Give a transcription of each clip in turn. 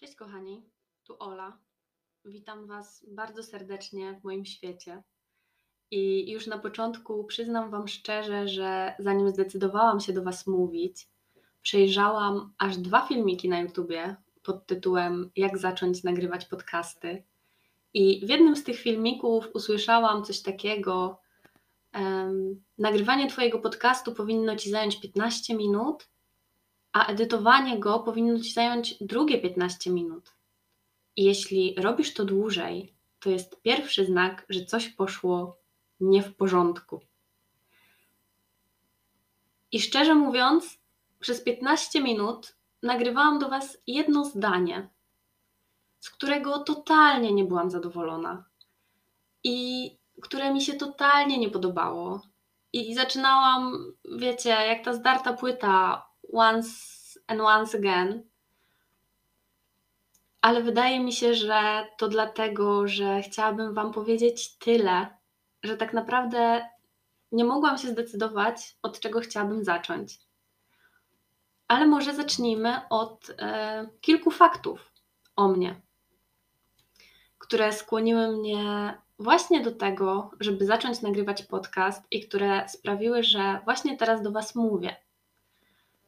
Cześć kochani, tu Ola. Witam Was bardzo serdecznie w moim świecie. I już na początku przyznam Wam szczerze, że zanim zdecydowałam się do Was mówić, przejrzałam aż dwa filmiki na YouTubie pod tytułem Jak zacząć nagrywać podcasty. I w jednym z tych filmików usłyszałam coś takiego: Nagrywanie Twojego podcastu powinno Ci zająć 15 minut, a edytowanie go powinno Ci zająć drugie 15 minut. I jeśli robisz to dłużej, to jest pierwszy znak, że coś poszło nie w porządku. I szczerze mówiąc, przez 15 minut nagrywałam do Was jedno zdanie, z którego totalnie nie byłam zadowolona i które mi się totalnie nie podobało. I zaczynałam, wiecie, jak ta zdarta płyta once and once again. Ale wydaje mi się, że to dlatego, że chciałabym Wam powiedzieć tyle, że tak naprawdę nie mogłam się zdecydować, od czego chciałabym zacząć. Ale może zacznijmy od e, kilku faktów o mnie, które skłoniły mnie właśnie do tego, żeby zacząć nagrywać podcast i które sprawiły, że właśnie teraz do Was mówię.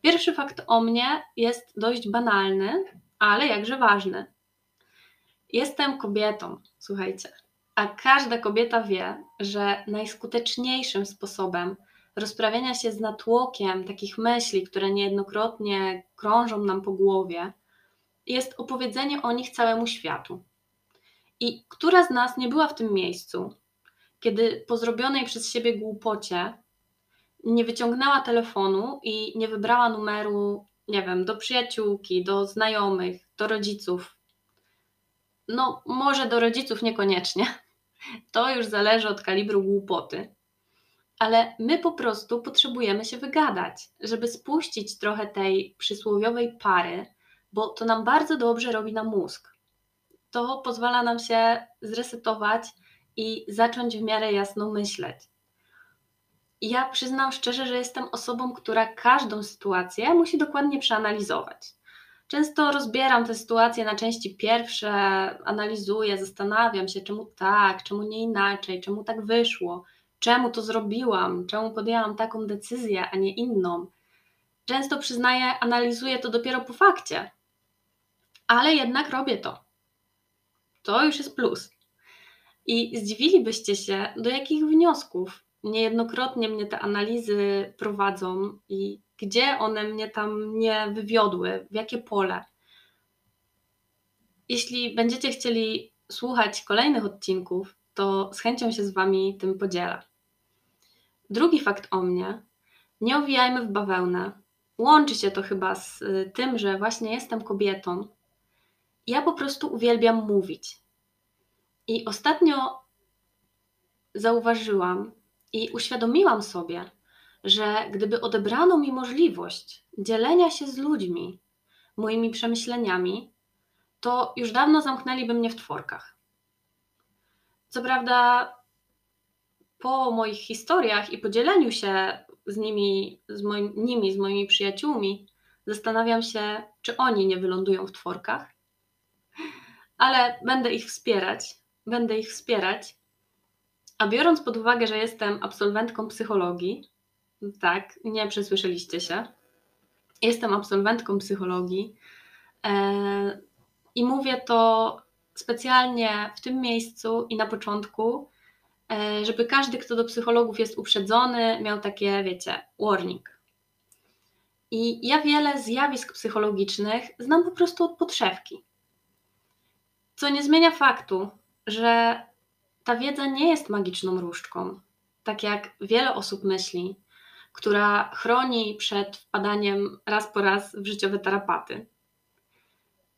Pierwszy fakt o mnie jest dość banalny, ale jakże ważny. Jestem kobietą, słuchajcie. A każda kobieta wie, że najskuteczniejszym sposobem rozprawiania się z natłokiem takich myśli, które niejednokrotnie krążą nam po głowie, jest opowiedzenie o nich całemu światu. I która z nas nie była w tym miejscu, kiedy po zrobionej przez siebie głupocie nie wyciągnęła telefonu i nie wybrała numeru, nie wiem, do przyjaciółki, do znajomych, do rodziców. No, może do rodziców niekoniecznie. To już zależy od kalibru głupoty. Ale my po prostu potrzebujemy się wygadać, żeby spuścić trochę tej przysłowiowej pary, bo to nam bardzo dobrze robi na mózg. To pozwala nam się zresetować i zacząć w miarę jasno myśleć ja przyznam szczerze, że jestem osobą, która każdą sytuację musi dokładnie przeanalizować. Często rozbieram te sytuacje na części pierwsze, analizuję, zastanawiam się, czemu tak, czemu nie inaczej, czemu tak wyszło, czemu to zrobiłam, czemu podjęłam taką decyzję, a nie inną. Często przyznaję, analizuję to dopiero po fakcie, ale jednak robię to. To już jest plus. I zdziwilibyście się, do jakich wniosków niejednokrotnie mnie te analizy prowadzą i gdzie one mnie tam nie wywiodły, w jakie pole. Jeśli będziecie chcieli słuchać kolejnych odcinków, to z chęcią się z Wami tym podzielę. Drugi fakt o mnie. Nie owijajmy w bawełnę. Łączy się to chyba z y, tym, że właśnie jestem kobietą. Ja po prostu uwielbiam mówić. I ostatnio zauważyłam, i uświadomiłam sobie, że gdyby odebrano mi możliwość dzielenia się z ludźmi moimi przemyśleniami, to już dawno zamknęliby mnie w tworkach. Co prawda, po moich historiach i podzieleniu się z nimi, z moim, nimi, z moimi przyjaciółmi, zastanawiam się, czy oni nie wylądują w tworkach. Ale będę ich wspierać, będę ich wspierać a biorąc pod uwagę, że jestem absolwentką psychologii, tak, nie przesłyszeliście się, jestem absolwentką psychologii e, i mówię to specjalnie w tym miejscu i na początku, e, żeby każdy, kto do psychologów jest uprzedzony, miał takie, wiecie, warning. I ja wiele zjawisk psychologicznych znam po prostu od podszewki. Co nie zmienia faktu, że ta wiedza nie jest magiczną różdżką, tak jak wiele osób myśli, która chroni przed wpadaniem raz po raz w życiowe tarapaty.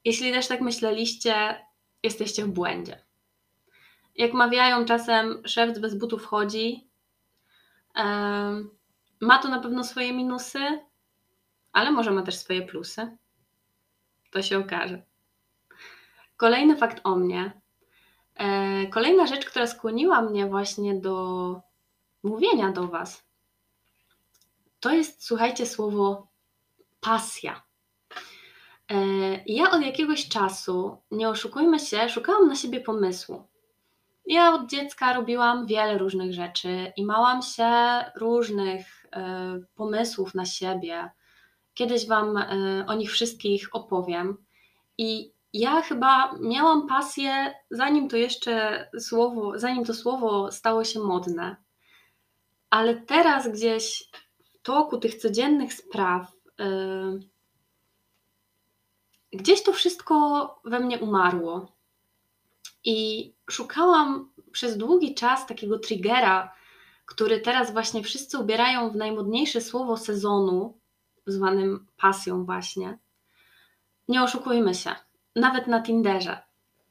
Jeśli też tak myśleliście, jesteście w błędzie. Jak mawiają czasem, szewc bez butów chodzi. ma to na pewno swoje minusy, ale może ma też swoje plusy. To się okaże. Kolejny fakt o mnie kolejna rzecz, która skłoniła mnie właśnie do mówienia do Was, to jest, słuchajcie, słowo pasja. E, ja od jakiegoś czasu, nie oszukujmy się, szukałam na siebie pomysłu. Ja od dziecka robiłam wiele różnych rzeczy i małam się różnych e, pomysłów na siebie. Kiedyś Wam e, o nich wszystkich opowiem. I ja chyba miałam pasję, zanim to jeszcze słowo, zanim to słowo stało się modne. Ale teraz gdzieś w toku tych codziennych spraw, yy, gdzieś to wszystko we mnie umarło. I szukałam przez długi czas takiego triggera, który teraz właśnie wszyscy ubierają w najmodniejsze słowo sezonu, zwanym pasją, właśnie. Nie oszukujmy się, nawet na Tinderze.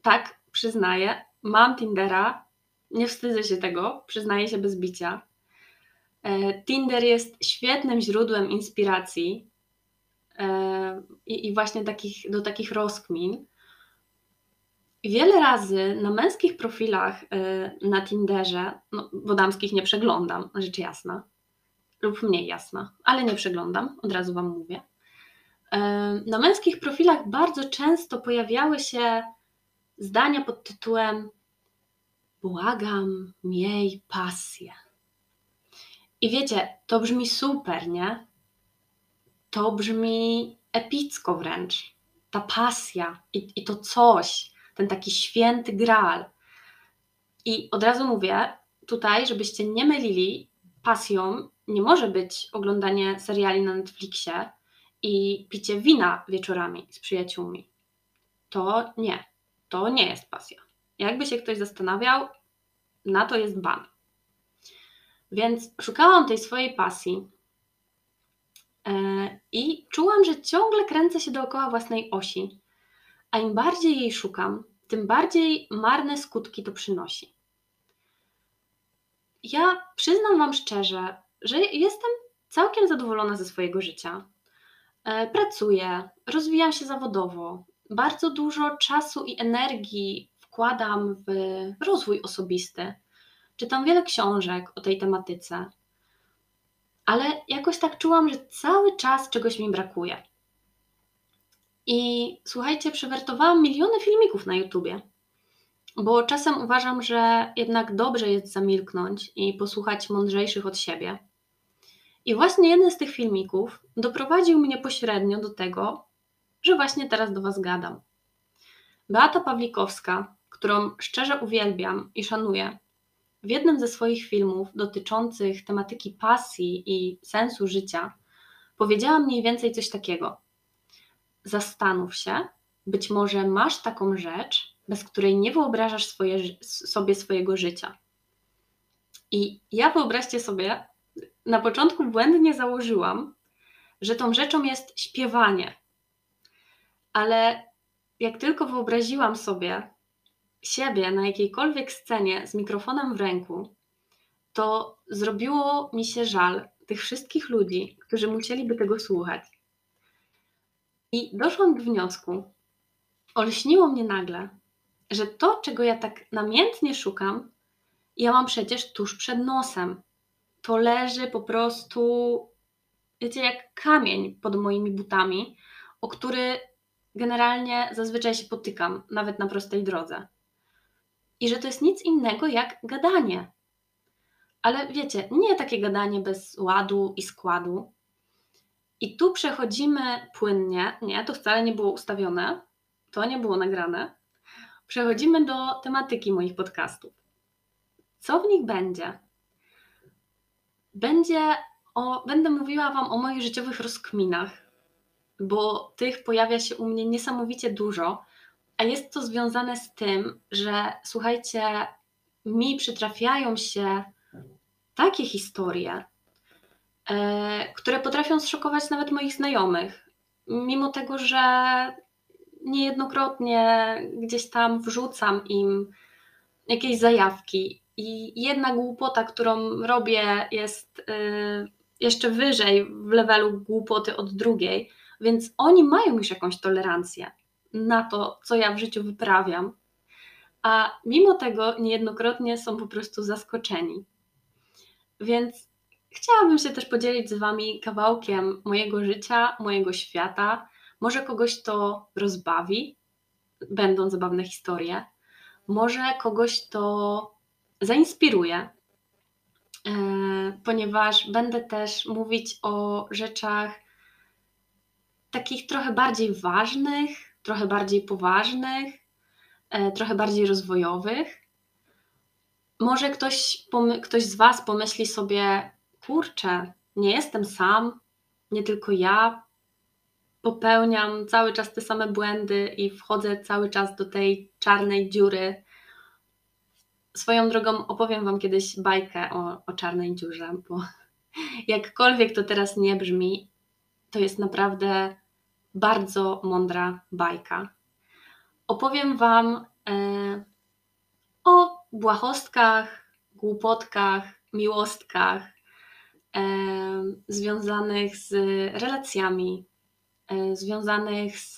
Tak, przyznaję, mam Tindera, nie wstydzę się tego, przyznaję się bez bicia. E, Tinder jest świetnym źródłem inspiracji e, i właśnie takich, do takich rozkmin. Wiele razy na męskich profilach e, na Tinderze, no, bo damskich nie przeglądam, rzecz jasna, lub mniej jasna, ale nie przeglądam, od razu Wam mówię. Na męskich profilach bardzo często pojawiały się zdania pod tytułem Błagam, miej pasję. I wiecie, to brzmi super, nie? To brzmi epicko wręcz. Ta pasja i, i to coś, ten taki święty graal. I od razu mówię tutaj, żebyście nie mylili, pasją nie może być oglądanie seriali na Netflixie i picie wina wieczorami z przyjaciółmi. To nie, to nie jest pasja. Jakby się ktoś zastanawiał, na to jest ban. Więc szukałam tej swojej pasji e, i czułam, że ciągle kręcę się dookoła własnej osi. A im bardziej jej szukam, tym bardziej marne skutki to przynosi. Ja przyznam Wam szczerze, że jestem całkiem zadowolona ze swojego życia. E, pracuję, rozwijam się zawodowo, bardzo dużo czasu i energii wkładam w rozwój osobisty. Czytam wiele książek o tej tematyce, ale jakoś tak czułam, że cały czas czegoś mi brakuje. I słuchajcie, przewertowałam miliony filmików na YouTubie, bo czasem uważam, że jednak dobrze jest zamilknąć i posłuchać mądrzejszych od siebie i właśnie jeden z tych filmików doprowadził mnie pośrednio do tego, że właśnie teraz do Was gadam. Beata Pawlikowska, którą szczerze uwielbiam i szanuję, w jednym ze swoich filmów dotyczących tematyki pasji i sensu życia powiedziała mniej więcej coś takiego. Zastanów się, być może masz taką rzecz, bez której nie wyobrażasz swoje, sobie swojego życia. I ja wyobraźcie sobie, na początku błędnie założyłam, że tą rzeczą jest śpiewanie. Ale jak tylko wyobraziłam sobie siebie na jakiejkolwiek scenie z mikrofonem w ręku, to zrobiło mi się żal tych wszystkich ludzi, którzy musieliby tego słuchać. I doszłam do wniosku, olśniło mnie nagle, że to, czego ja tak namiętnie szukam, ja mam przecież tuż przed nosem to leży po prostu, wiecie, jak kamień pod moimi butami, o który generalnie zazwyczaj się potykam, nawet na prostej drodze. I że to jest nic innego jak gadanie. Ale wiecie, nie takie gadanie bez ładu i składu. I tu przechodzimy płynnie, nie, to wcale nie było ustawione, to nie było nagrane. Przechodzimy do tematyki moich podcastów. Co w nich będzie? Będzie o, będę mówiła Wam o moich życiowych rozkminach, bo tych pojawia się u mnie niesamowicie dużo, a jest to związane z tym, że słuchajcie, mi przytrafiają się takie historie, e, które potrafią zszokować nawet moich znajomych, mimo tego, że niejednokrotnie gdzieś tam wrzucam im jakieś zajawki i jedna głupota, którą robię, jest y, jeszcze wyżej w levelu głupoty od drugiej, więc oni mają już jakąś tolerancję na to, co ja w życiu wyprawiam, a mimo tego niejednokrotnie są po prostu zaskoczeni. Więc chciałabym się też podzielić z Wami kawałkiem mojego życia, mojego świata, Może kogoś to rozbawi, będą zabawne historie. Może kogoś to zainspiruje, e, ponieważ będę też mówić o rzeczach takich trochę bardziej ważnych, trochę bardziej poważnych, e, trochę bardziej rozwojowych. Może ktoś, ktoś z Was pomyśli sobie, kurczę, nie jestem sam, nie tylko ja popełniam cały czas te same błędy i wchodzę cały czas do tej czarnej dziury. Swoją drogą opowiem Wam kiedyś bajkę o, o czarnej dziurze, bo jakkolwiek to teraz nie brzmi, to jest naprawdę bardzo mądra bajka. Opowiem Wam e, o błahostkach, głupotkach, miłostkach e, związanych z relacjami, e, związanych z,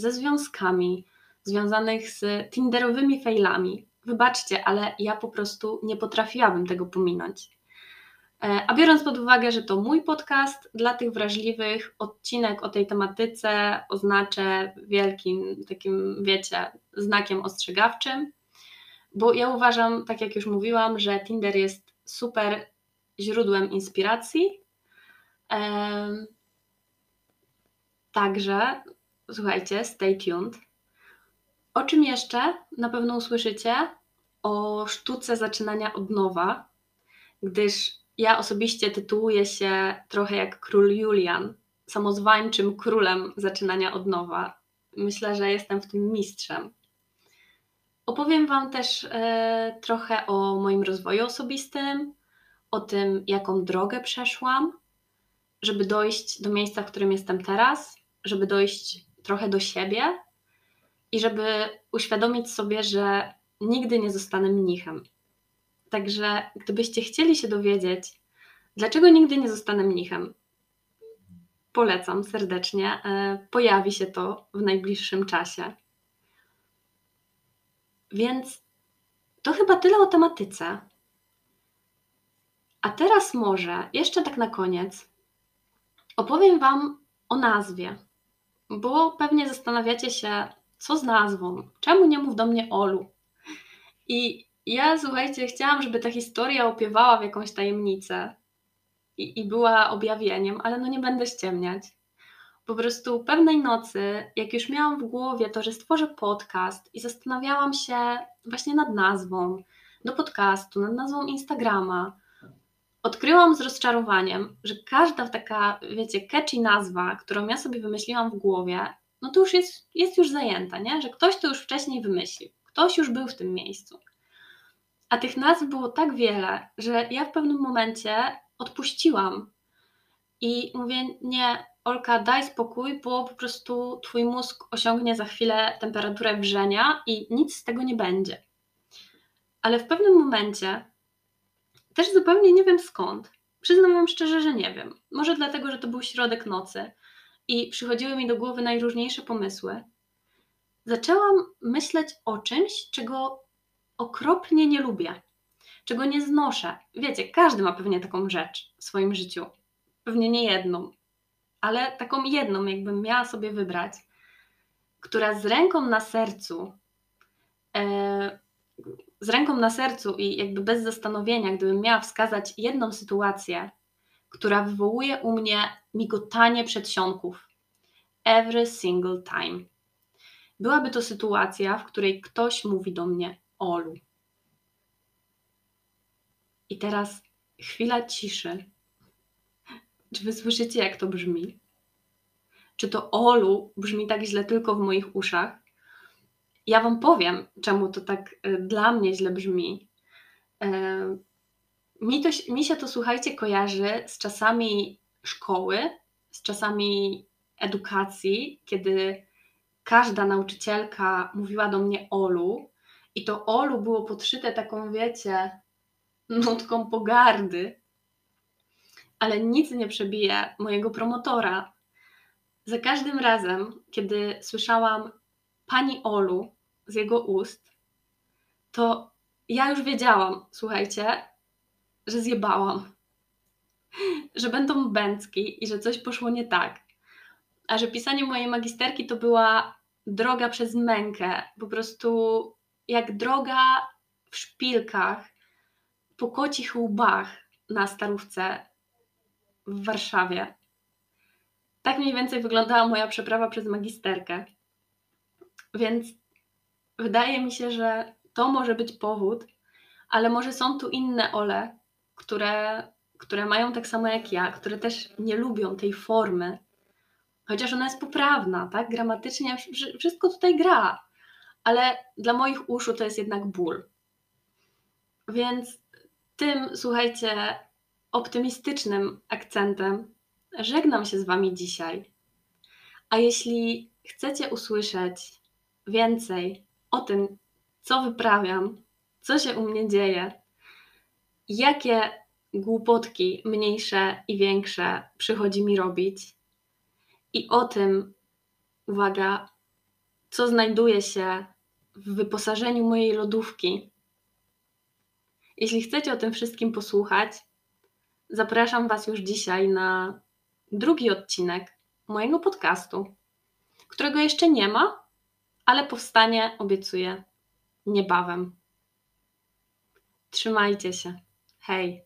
ze związkami, związanych z tinderowymi failami. Wybaczcie, ale ja po prostu nie potrafiłabym tego pominąć. E, a biorąc pod uwagę, że to mój podcast, dla tych wrażliwych odcinek o tej tematyce oznaczę wielkim takim, wiecie, znakiem ostrzegawczym, bo ja uważam, tak jak już mówiłam, że Tinder jest super źródłem inspiracji. Także słuchajcie, stay tuned. O czym jeszcze na pewno usłyszycie? O sztuce zaczynania od nowa, gdyż ja osobiście tytułuję się trochę jak król Julian, samozwańczym królem zaczynania od nowa. Myślę, że jestem w tym mistrzem. Opowiem Wam też e, trochę o moim rozwoju osobistym, o tym, jaką drogę przeszłam, żeby dojść do miejsca, w którym jestem teraz, żeby dojść trochę do siebie i żeby uświadomić sobie, że nigdy nie zostanę mnichem. Także gdybyście chcieli się dowiedzieć, dlaczego nigdy nie zostanę mnichem, polecam serdecznie. E, pojawi się to w najbliższym czasie. Więc to chyba tyle o tematyce. A teraz może, jeszcze tak na koniec, opowiem Wam o nazwie, bo pewnie zastanawiacie się, co z nazwą, czemu nie mów do mnie Olu. I ja, słuchajcie, chciałam, żeby ta historia opiewała w jakąś tajemnicę i, i była objawieniem, ale no nie będę ściemniać. Po prostu pewnej nocy, jak już miałam w głowie to, że stworzę podcast i zastanawiałam się właśnie nad nazwą do podcastu, nad nazwą Instagrama, odkryłam z rozczarowaniem, że każda taka, wiecie, catchy nazwa, którą ja sobie wymyśliłam w głowie, no to już jest, jest już zajęta, nie? Że ktoś to już wcześniej wymyślił, ktoś już był w tym miejscu. A tych nazw było tak wiele, że ja w pewnym momencie odpuściłam i mówię, nie, Olka, daj spokój, bo po prostu twój mózg osiągnie za chwilę temperaturę wrzenia i nic z tego nie będzie. Ale w pewnym momencie, też zupełnie nie wiem skąd, przyznam wam szczerze, że nie wiem. Może dlatego, że to był środek nocy i przychodziły mi do głowy najróżniejsze pomysły. Zaczęłam myśleć o czymś, czego okropnie nie lubię, czego nie znoszę. Wiecie, każdy ma pewnie taką rzecz w swoim życiu. Pewnie nie jedną, ale taką jedną, jakbym miała sobie wybrać, która z ręką na sercu, e, z ręką na sercu i jakby bez zastanowienia, gdybym miała wskazać jedną sytuację, która wywołuje u mnie migotanie przedsionków. Every single time. Byłaby to sytuacja, w której ktoś mówi do mnie Olu. I teraz chwila ciszy czy wy słyszycie, jak to brzmi? Czy to Olu brzmi tak źle tylko w moich uszach? Ja wam powiem, czemu to tak y, dla mnie źle brzmi. Mi, to, mi się to, słuchajcie, kojarzy z czasami szkoły, z czasami edukacji, kiedy każda nauczycielka mówiła do mnie Olu, i to Olu było podszyte taką, wiecie, nutką pogardy, ale nic nie przebije mojego promotora. Za każdym razem, kiedy słyszałam pani Olu z jego ust, to ja już wiedziałam, słuchajcie, że zjebałam. Że będą bęcki i że coś poszło nie tak. a że pisanie mojej magisterki to była droga przez mękę, po prostu jak droga w szpilkach po kocich łbach na starówce w Warszawie. Tak mniej więcej wyglądała moja przeprawa przez magisterkę. Więc wydaje mi się, że to może być powód, ale może są tu inne ole, które, które mają tak samo jak ja, które też nie lubią tej formy, chociaż ona jest poprawna, tak? Gramatycznie wszystko tutaj gra, ale dla moich uszu to jest jednak ból. Więc tym, słuchajcie, optymistycznym akcentem żegnam się z Wami dzisiaj. A jeśli chcecie usłyszeć więcej o tym, co wyprawiam, co się u mnie dzieje, jakie głupotki mniejsze i większe przychodzi mi robić, i o tym, uwaga, co znajduje się w wyposażeniu mojej lodówki. Jeśli chcecie o tym wszystkim posłuchać, zapraszam Was już dzisiaj na drugi odcinek mojego podcastu, którego jeszcze nie ma, ale powstanie, obiecuję, niebawem. Trzymajcie się. hey,